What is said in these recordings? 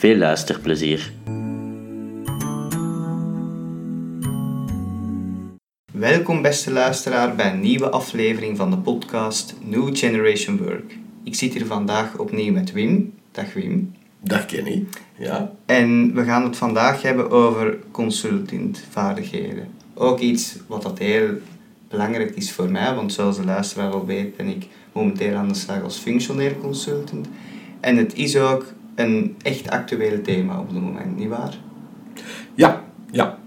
Veel luisterplezier! Welkom beste luisteraar bij een nieuwe aflevering van de podcast New Generation Work. Ik zit hier vandaag opnieuw met Wim. Dag Wim. Dag Kenny. Ja. En we gaan het vandaag hebben over consultantvaardigheden. Ook iets wat dat heel belangrijk is voor mij, want zoals de luisteraar al weet ben ik momenteel aan de slag als functioneel consultant. En het is ook een echt actueel thema op het moment, nietwaar? Ja, ja.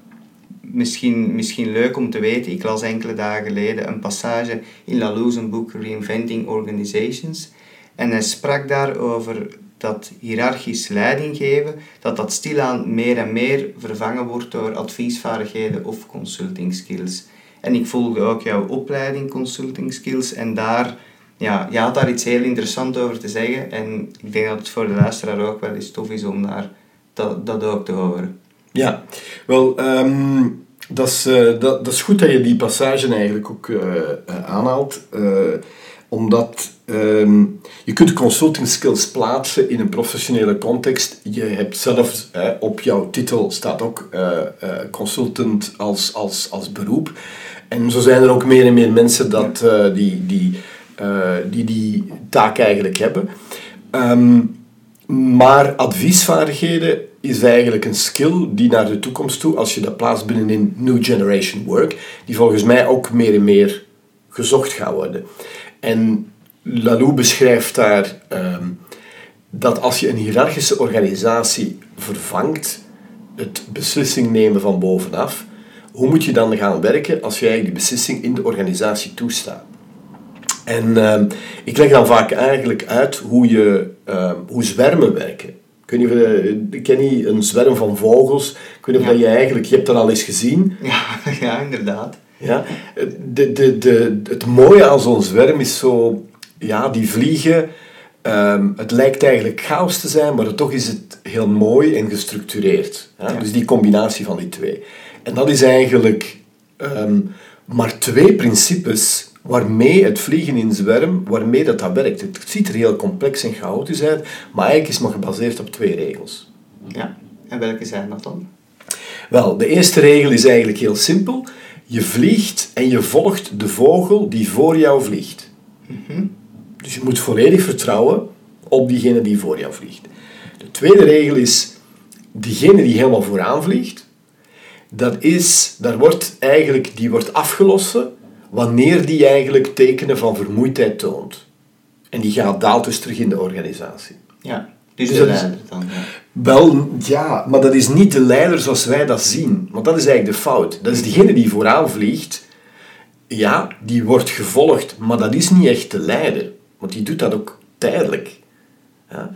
Misschien, misschien leuk om te weten, ik las enkele dagen geleden een passage in Lalou's boek Reinventing Organizations. En hij sprak daar over dat hiërarchisch leiding geven, dat dat stilaan meer en meer vervangen wordt door adviesvaardigheden of consulting skills. En ik volgde ook jouw opleiding consulting skills en daar, ja, je had daar iets heel interessants over te zeggen en ik denk dat het voor de luisteraar ook wel eens tof is om daar dat, dat ook te horen. Ja, wel, ehm, dat, is, uh, dat, dat is goed dat je die passage eigenlijk ook uh, aanhaalt. Uh, omdat um, je kunt consulting skills plaatsen in een professionele context. Je hebt zelf op jouw titel staat ook consultant als, als, als beroep. En zo zijn er ook meer en meer mensen dat, die, die, die die taak eigenlijk hebben. Um, maar adviesvaardigheden is eigenlijk een skill die naar de toekomst toe, als je dat plaatst binnenin New Generation Work, die volgens mij ook meer en meer gezocht gaat worden. En Lalou beschrijft daar um, dat als je een hiërarchische organisatie vervangt, het beslissing nemen van bovenaf, hoe moet je dan gaan werken als jij die beslissing in de organisatie toestaat? En um, ik leg dan vaak eigenlijk uit hoe, je, um, hoe zwermen werken. Ik weet niet of je, ken je een zwerm van vogels? Ik weet niet of ja. dat je eigenlijk, je hebt dat al eens gezien. Ja, ja inderdaad. Ja, de, de, de, het mooie aan zo'n zwerm is zo, ja, die vliegen, um, het lijkt eigenlijk chaos te zijn, maar toch is het heel mooi en gestructureerd. Ja? Ja. Dus die combinatie van die twee. En dat is eigenlijk um, maar twee principes waarmee het vliegen in zwerm, waarmee dat, dat werkt. Het ziet er heel complex en chaotisch uit, maar eigenlijk is het maar gebaseerd op twee regels. Ja, en welke zijn dat dan? Wel, de eerste regel is eigenlijk heel simpel. Je vliegt en je volgt de vogel die voor jou vliegt. Mm-hmm. Dus je moet volledig vertrouwen op diegene die voor jou vliegt. De tweede regel is, diegene die helemaal vooraan vliegt, dat is, daar wordt eigenlijk, die wordt afgelossen wanneer die eigenlijk tekenen van vermoeidheid toont. En die gaat daalt dus terug in de organisatie. Ja, dus, dus de leider dan. Ja. Wel, ja, maar dat is niet de leider zoals wij dat zien. Want dat is eigenlijk de fout. Dat is diegene die vooraan vliegt, ja, die wordt gevolgd, maar dat is niet echt de leider. Want die doet dat ook tijdelijk. Ja.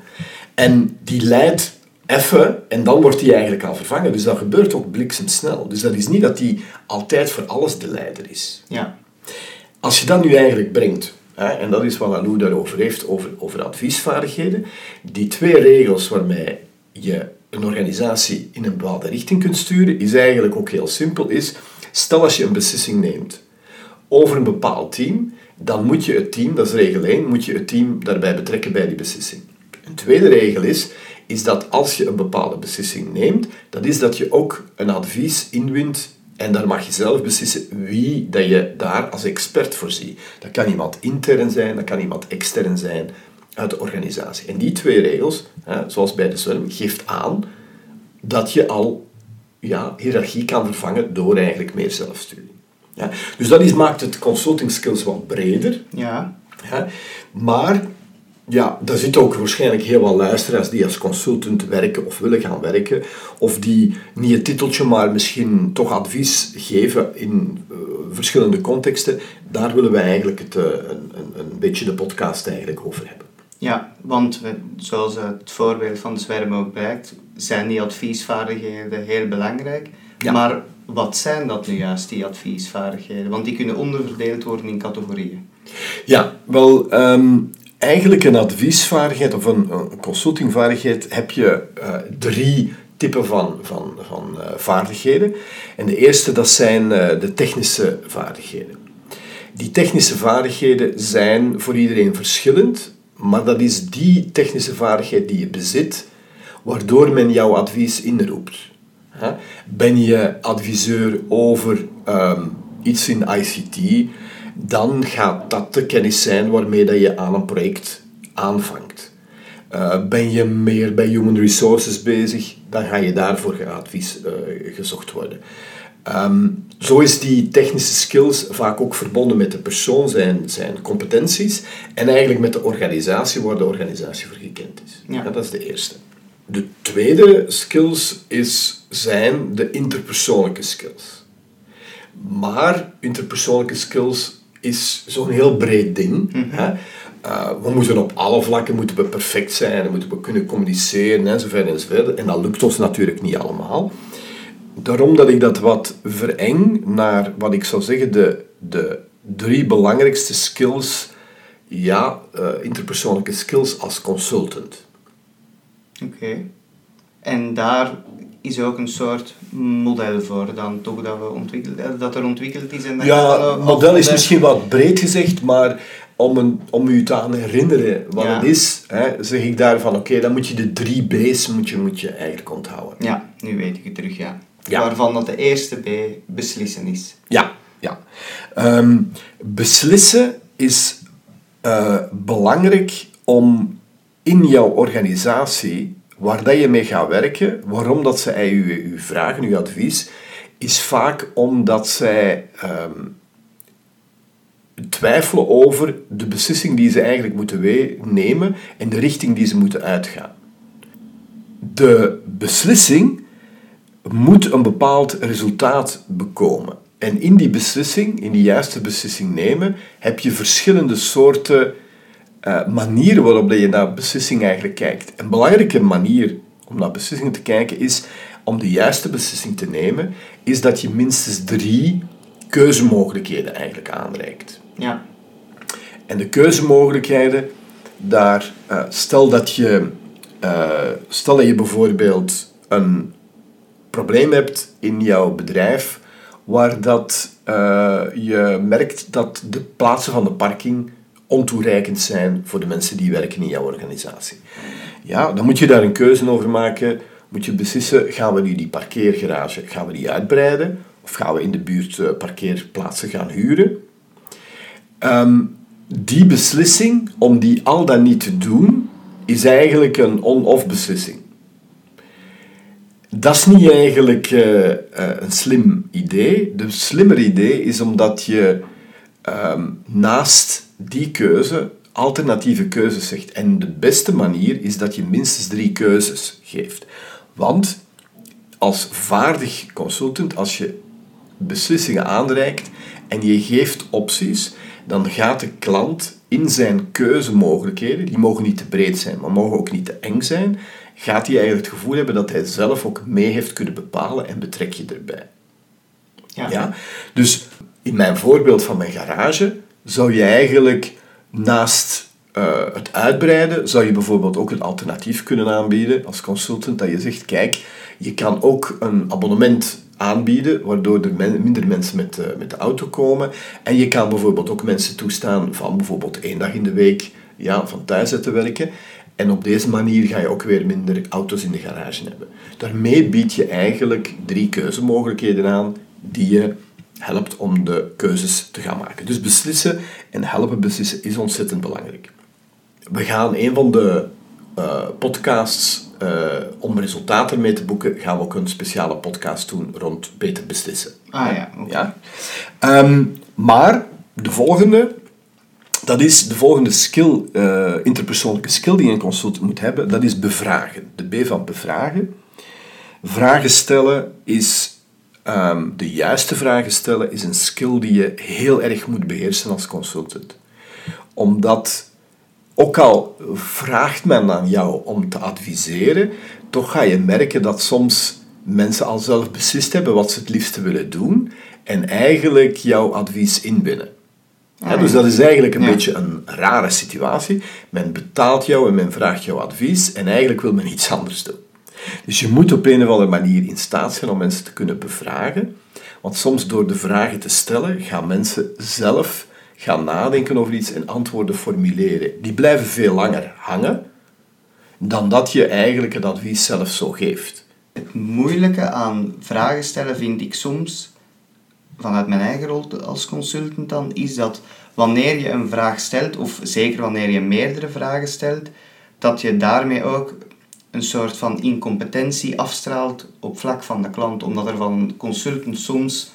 En die leidt even en dan wordt hij eigenlijk al vervangen. Dus dat gebeurt ook bliksemsnel. Dus dat is niet dat hij altijd voor alles de leider is. Ja. Als je dat nu eigenlijk brengt, hè, en dat is wat Alou daarover heeft, over, over adviesvaardigheden, die twee regels waarmee je een organisatie in een bepaalde richting kunt sturen, is eigenlijk ook heel simpel. Is, stel als je een beslissing neemt over een bepaald team, dan moet je het team, dat is regel 1, moet je het team daarbij betrekken bij die beslissing. Een tweede regel is, is dat als je een bepaalde beslissing neemt, dat is dat je ook een advies inwint en daar mag je zelf beslissen wie dat je daar als expert voor ziet. Dat kan iemand intern zijn, dat kan iemand extern zijn uit de organisatie. En die twee regels, hè, zoals bij de zwerm, geeft aan dat je al ja, hiërarchie kan vervangen door eigenlijk meer zelfsturing. Ja, dus dat is, maakt het consulting skills wat breder. Ja. Ja, maar ja, daar zitten ook waarschijnlijk heel wat luisteraars die als consultant werken of willen gaan werken, of die niet een titeltje, maar misschien toch advies geven in uh, verschillende contexten. Daar willen wij eigenlijk het, uh, een, een, een beetje de podcast eigenlijk over hebben. Ja, want we, zoals het voorbeeld van de zwerm ook blijkt, zijn die adviesvaardigheden heel belangrijk. Ja. Maar wat zijn dat nu juist, die adviesvaardigheden? Want die kunnen onderverdeeld worden in categorieën. Ja, wel, ehm, eigenlijk een adviesvaardigheid of een, consultingvaardigheid heb je eh, drie typen van, van, van eh, vaardigheden. En de eerste, dat zijn eh, de technische vaardigheden. Die technische vaardigheden zijn voor iedereen verschillend, maar dat is die technische vaardigheid die je bezit, waardoor men jouw advies inroept. Ben je adviseur over ehm, iets in ICT, dan gaat dat de kennis zijn waarmee dat je aan een project aanvangt. Uh, ben je meer bij human resources bezig, dan ga je daarvoor advies uh, gezocht worden. Um, zo is die technische skills vaak ook verbonden met de persoon, zijn, zijn competenties en eigenlijk met de organisatie waar de organisatie voor gekend is. Ja. Ja, dat is de eerste. De tweede skills is, zijn de interpersoonlijke skills. Maar interpersoonlijke skills is zo'n heel breed ding. hè. Uh, we moeten op alle vlakken moeten we perfect zijn, en moeten we kunnen communiceren enzovoort enzovoort. En dat lukt ons natuurlijk niet allemaal. Daarom dat ik dat wat vereng naar wat ik zou zeggen de, de drie belangrijkste skills, ja, uh, interpersoonlijke skills als consultant. Oké. En daar is ook een soort model voor dan toch dat, we ontwikkeld, dat er ontwikkeld is? En dat Ja, model is misschien wat breed gezegd, maar om, een, om u te aan herinneren wat Ja. het is, hè, zeg ik daarvan, oké, dan moet je de drie B's moet je, moet je eigenlijk onthouden. Ja, nu weet ik het terug, ja. Ja. Waarvan dat de eerste B beslissen is. Ja, ja. Ehm, beslissen is eh, belangrijk om in jouw organisatie, waar dat je mee gaat werken, waarom dat zij u, u vragen, uw advies, is vaak omdat zij ehm, twijfelen over de beslissing die ze eigenlijk moeten nemen en de richting die ze moeten uitgaan. De beslissing moet een bepaald resultaat bekomen. En in die beslissing, in die juiste beslissing nemen, heb je verschillende soorten eh, manieren waarop je naar beslissing eigenlijk kijkt. Een belangrijke manier om naar beslissingen te kijken is, om de juiste beslissing te nemen, is dat je minstens drie keuzemogelijkheden eigenlijk aanreikt. Ja. En de keuzemogelijkheden, daar, eh, stel, dat je, eh, stel dat je bijvoorbeeld een probleem hebt in jouw bedrijf, waar dat, je merkt dat de plaatsen van de parking ontoereikend zijn voor de mensen die werken in jouw organisatie. Ja, dan moet je daar een keuze over maken. Moet je beslissen, gaan we nu die parkeergarage gaan we die uitbreiden? Of gaan we in de buurt eh, parkeerplaatsen gaan huren? Ehm, die beslissing om die al dan niet te doen, is eigenlijk een on-off beslissing. Dat is niet eigenlijk eh, eh, een slim idee. De slimmer idee is omdat je ehm, naast die keuze alternatieve keuzes zegt. En de beste manier is dat je minstens drie keuzes geeft. Want als vaardig consultant, als je beslissingen aanreikt en je geeft opties, dan gaat de klant in zijn keuzemogelijkheden, die mogen niet te breed zijn, maar mogen ook niet te eng zijn, gaat hij eigenlijk het gevoel hebben dat hij zelf ook mee heeft kunnen bepalen en betrek je erbij. Ja. Ja? Dus in mijn voorbeeld van mijn garage zou je eigenlijk naast eh, het uitbreiden, zou je bijvoorbeeld ook een alternatief kunnen aanbieden als consultant, dat je zegt, kijk, je kan ook een abonnement aanbieden, waardoor er minder mensen met, eh, met de auto komen. En je kan bijvoorbeeld ook mensen toestaan van bijvoorbeeld één dag in de week ja, van thuis uit te werken. En op deze manier ga je ook weer minder auto's in de garage hebben. Daarmee bied je eigenlijk drie keuzemogelijkheden aan die je helpt om de keuzes te gaan maken. Dus beslissen en helpen beslissen is ontzettend belangrijk. We gaan een van de eh, podcasts, eh, om resultaten mee te boeken, gaan we ook een speciale podcast doen rond beter beslissen. Ah ja, oké. Ja? Ehm, maar de volgende, dat is de volgende skill, eh, interpersoonlijke skill die een consultant moet hebben, dat is bevragen. De B van bevragen. Vragen stellen is, ehm, de juiste vragen stellen is een skill die je heel erg moet beheersen als consultant. Omdat, ook al vraagt men aan jou om te adviseren, toch ga je merken dat soms mensen al zelf beslist hebben wat ze het liefste willen doen en eigenlijk jouw advies inbinnen. Ja, dus dat is eigenlijk een beetje een rare situatie. Men betaalt jou en men vraagt jouw advies en eigenlijk wil men iets anders doen. Dus je moet op een of andere manier in staat zijn om mensen te kunnen bevragen. Want soms door de vragen te stellen gaan mensen zelf gaan nadenken over iets en antwoorden formuleren. Die blijven veel langer hangen dan dat je eigenlijk het advies zelf zo geeft. Het moeilijke aan vragen stellen vind ik soms, vanuit mijn eigen rol als consultant dan, is dat wanneer je een vraag stelt, of zeker wanneer je meerdere vragen stelt, dat je daarmee ook een soort van incompetentie afstraalt op vlak van de klant, omdat er van een consultant soms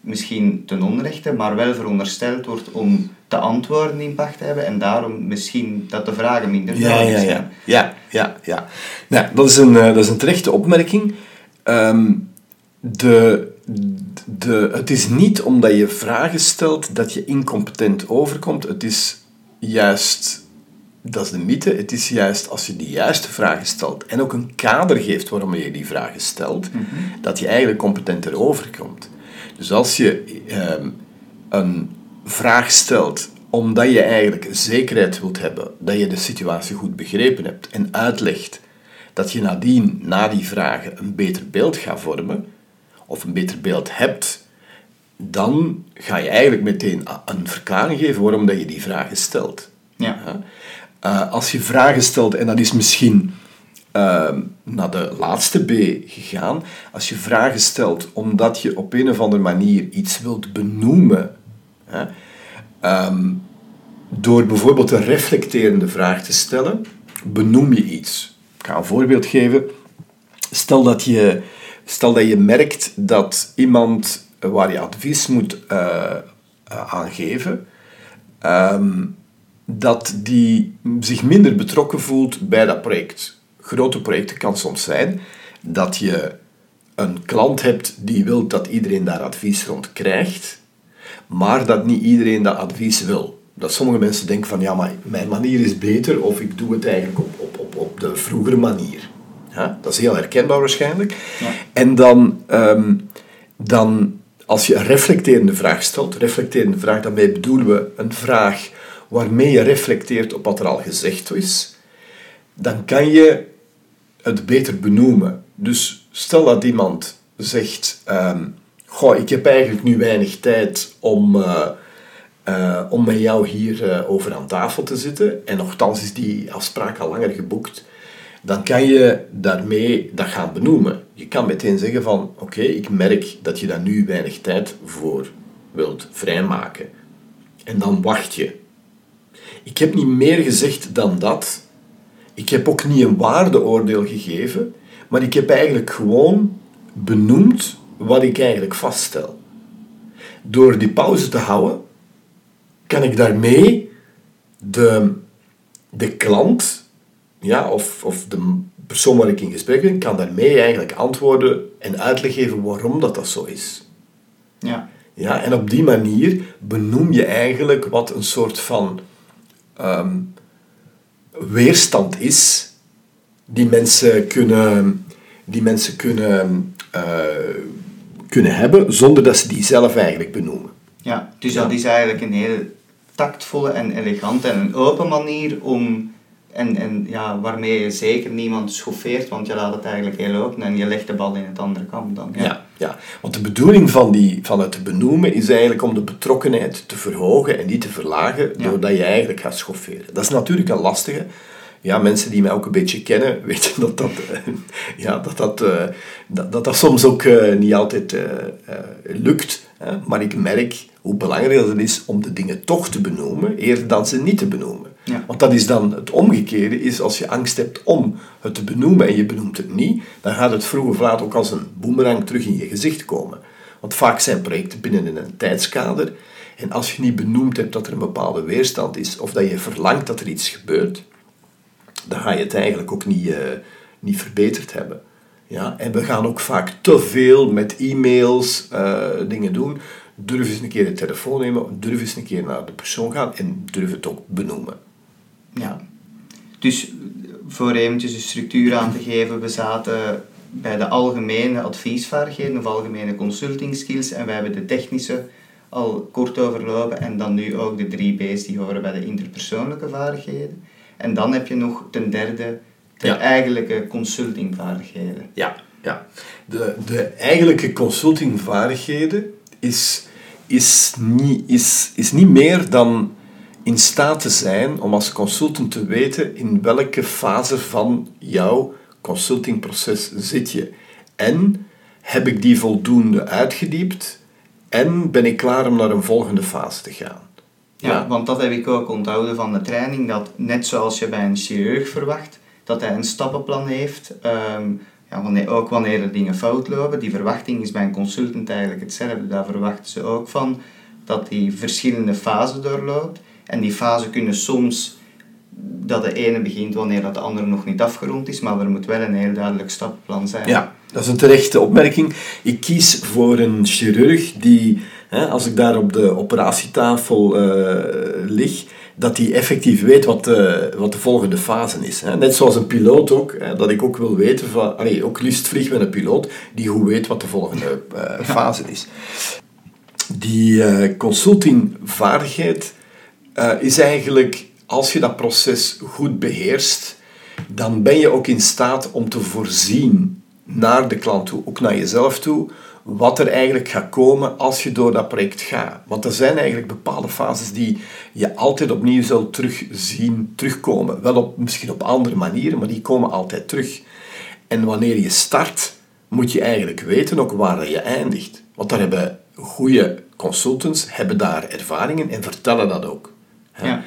misschien ten onrechte, maar wel verondersteld wordt om te antwoorden impact te hebben en daarom misschien dat de vragen minder ja, ja, ja, ja, ja, ja. Nou, dat is een, eh, dat is een terechte opmerking. Ehm, de, de, het is niet omdat je vragen stelt dat je incompetent overkomt. Het is juist, dat is de mythe, het is juist als je de juiste vragen stelt en ook een kader geeft waarom je die vragen stelt, mhm. dat je eigenlijk competenter overkomt. Dus als je ehm, een vraag stelt omdat je eigenlijk zekerheid wilt hebben dat je de situatie goed begrepen hebt en uitlegt dat je nadien, na die vragen, een beter beeld gaat vormen, of een beter beeld hebt, dan ga je eigenlijk meteen een verklaring geven waarom dat je die vragen stelt. Ja. Uh, als je vragen stelt, en dat is misschien uh, naar de laatste B gegaan, als je vragen stelt omdat je op een of andere manier iets wilt benoemen, uh, door bijvoorbeeld een reflecterende vraag te stellen, benoem je iets. Ik ga een voorbeeld geven. Stel dat je Stel dat je merkt dat iemand waar je advies moet uh, aangeven, ehm, dat die zich minder betrokken voelt bij dat project. Grote projecten kan soms zijn dat je een klant hebt die wil dat iedereen daar advies rond krijgt, maar dat niet iedereen dat advies wil. Dat sommige mensen denken van ja, maar mijn manier is beter of ik doe het eigenlijk op, op, op, op de vroegere manier. Ja, dat is heel herkenbaar waarschijnlijk. Ja. En dan, ehm, dan, als je een reflecterende vraag stelt, reflecterende vraag, daarmee bedoelen we een vraag waarmee je reflecteert op wat er al gezegd is, dan kan je het beter benoemen. Dus stel dat iemand zegt, um, goh, ik heb eigenlijk nu weinig tijd om... Uh, uh, om met jou hier uh, over aan tafel te zitten. En nogthans is die afspraak al langer geboekt dan kan je daarmee dat gaan benoemen. Je kan meteen zeggen van, oké, ik merk dat je daar nu weinig tijd voor wilt vrijmaken. En dan wacht je. Ik heb niet meer gezegd dan dat. Ik heb ook niet een waardeoordeel gegeven, maar ik heb eigenlijk gewoon benoemd wat ik eigenlijk vaststel. Door die pauze te houden, kan ik daarmee de, de klant ja, of, of de persoon waar ik in gesprek ben, kan daarmee eigenlijk antwoorden en uitleg geven waarom dat, dat zo is. Ja. Ja, en op die manier benoem je eigenlijk wat een soort van ehm, weerstand is die mensen kunnen, die mensen kunnen, uh, kunnen hebben zonder dat ze die zelf eigenlijk benoemen. Ja, dus dat is eigenlijk een hele tactvolle en elegante en een open manier om en, en ja, waarmee je zeker niemand schoffeert, want je laat het eigenlijk heel open en je legt de bal in het andere kamp dan. Ja, ja, ja. want de bedoeling van, die, van het benoemen is eigenlijk om de betrokkenheid te verhogen en niet te verlagen, doordat je eigenlijk gaat schofferen. Dat is natuurlijk een lastige. Ja, mensen die mij ook een beetje kennen, weten dat dat, uh, ja, dat, dat, uh, dat, dat, dat, soms ook uh, niet altijd lukt. Hè? Maar ik merk hoe belangrijk het is om de dingen toch te benoemen, eerder dan ze niet te benoemen. Ja. Want dat is dan het omgekeerde, is als je angst hebt om het te benoemen en je benoemt het niet, dan gaat het vroeg of laat ook als een boemerang terug in je gezicht komen. Want vaak zijn projecten binnen een tijdskader en als je niet benoemd hebt dat er een bepaalde weerstand is of dat je verlangt dat er iets gebeurt, dan ga je het eigenlijk ook niet, uh, niet verbeterd hebben. Ja? En we gaan ook vaak te veel met e-mails uh, dingen doen. Durf eens een keer de telefoon nemen, durf eens een keer naar de persoon gaan en durf het ook benoemen. Ja. Dus voor eventjes de structuur aan te geven, we zaten bij de algemene adviesvaardigheden of algemene consulting skills en wij hebben de technische al kort overlopen en dan nu ook de drie B's die horen bij de interpersoonlijke vaardigheden. En dan heb je nog ten derde de Ja. eigenlijke consultingvaardigheden. Ja, ja. De, de eigenlijke consultingvaardigheden is, is, niet, is, is niet meer dan in staat te zijn om als consultant te weten in welke fase van jouw consultingproces zit je. En heb ik die voldoende uitgediept en ben ik klaar om naar een volgende fase te gaan. Ja, want dat heb ik ook onthouden van de training, dat net zoals je bij een chirurg verwacht, dat hij een stappenplan heeft, ehm, ja, wanneer, ook wanneer er dingen fout lopen. Die verwachting is bij een consultant eigenlijk hetzelfde. Daar verwachten ze ook van dat hij verschillende fasen doorloopt. En die fasen kunnen soms dat de ene begint wanneer dat de andere nog niet afgerond is, maar er moet wel een heel duidelijk stappenplan zijn. Ja, dat is een terechte opmerking. Ik kies voor een chirurg die, hè, als ik daar op de operatietafel eh, lig, dat hij effectief weet wat de, wat de volgende fase is. Hè. Net zoals een piloot ook, hè, dat ik ook wil weten, van, allee, ook liefst vlieg met een piloot die goed weet wat de volgende eh, fase is. Die eh, consultingvaardigheid eh, is eigenlijk, als je dat proces goed beheerst, dan ben je ook in staat om te voorzien naar de klant toe, ook naar jezelf toe, wat er eigenlijk gaat komen als je door dat project gaat. Want er zijn eigenlijk bepaalde fases die je altijd opnieuw zult terugzien, terugkomen. Wel op, misschien op andere manieren, maar die komen altijd terug. En wanneer je start, moet je eigenlijk weten ook waar je eindigt. Want daar hebben goede consultants hebben daar ervaringen en vertellen dat ook. Ja.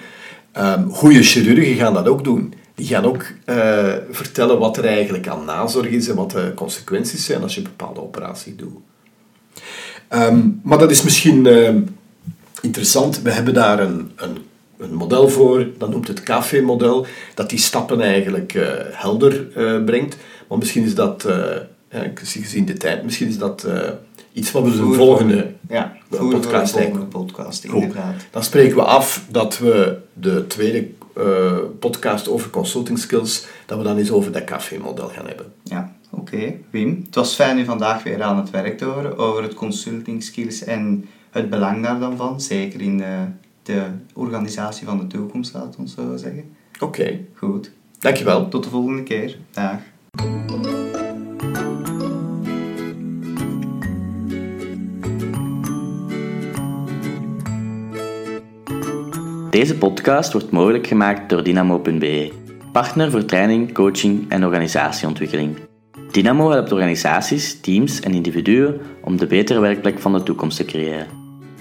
Ehm, goede chirurgen gaan dat ook doen. Die gaan ook eh, vertellen wat er eigenlijk aan nazorg is en wat de consequenties zijn als je een bepaalde operatie doet. Ehm, maar dat is misschien ehm, interessant. We hebben daar een, een, een model voor, dat noemt het café-model, dat die stappen eigenlijk eh, helder eh, brengt. Maar misschien is dat, gezien de tijd, misschien is dat iets wat we de volgende ja, voor podcast de volgende podcast, Goed. inderdaad. Dan spreken we af dat we de tweede eh, podcast over consulting skills, dat we dan eens over dat café-model gaan hebben. Ja, oké. Wim, het was fijn u vandaag weer aan het werk te horen over het consulting skills en het belang daar dan van, zeker in de, de organisatie van de toekomst, laat ons zo zeggen. Oké, Goed, dankjewel. tot de volgende keer. Dag. Deze podcast wordt mogelijk gemaakt door Dynamo.be, partner voor training, coaching en organisatieontwikkeling. Dynamo helpt organisaties, teams en individuen om de betere werkplek van de toekomst te creëren.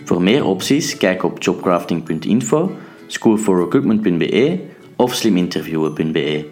Voor meer opties kijk op jobcrafting.info, schoolforrecruitment.be of sliminterviewen.be.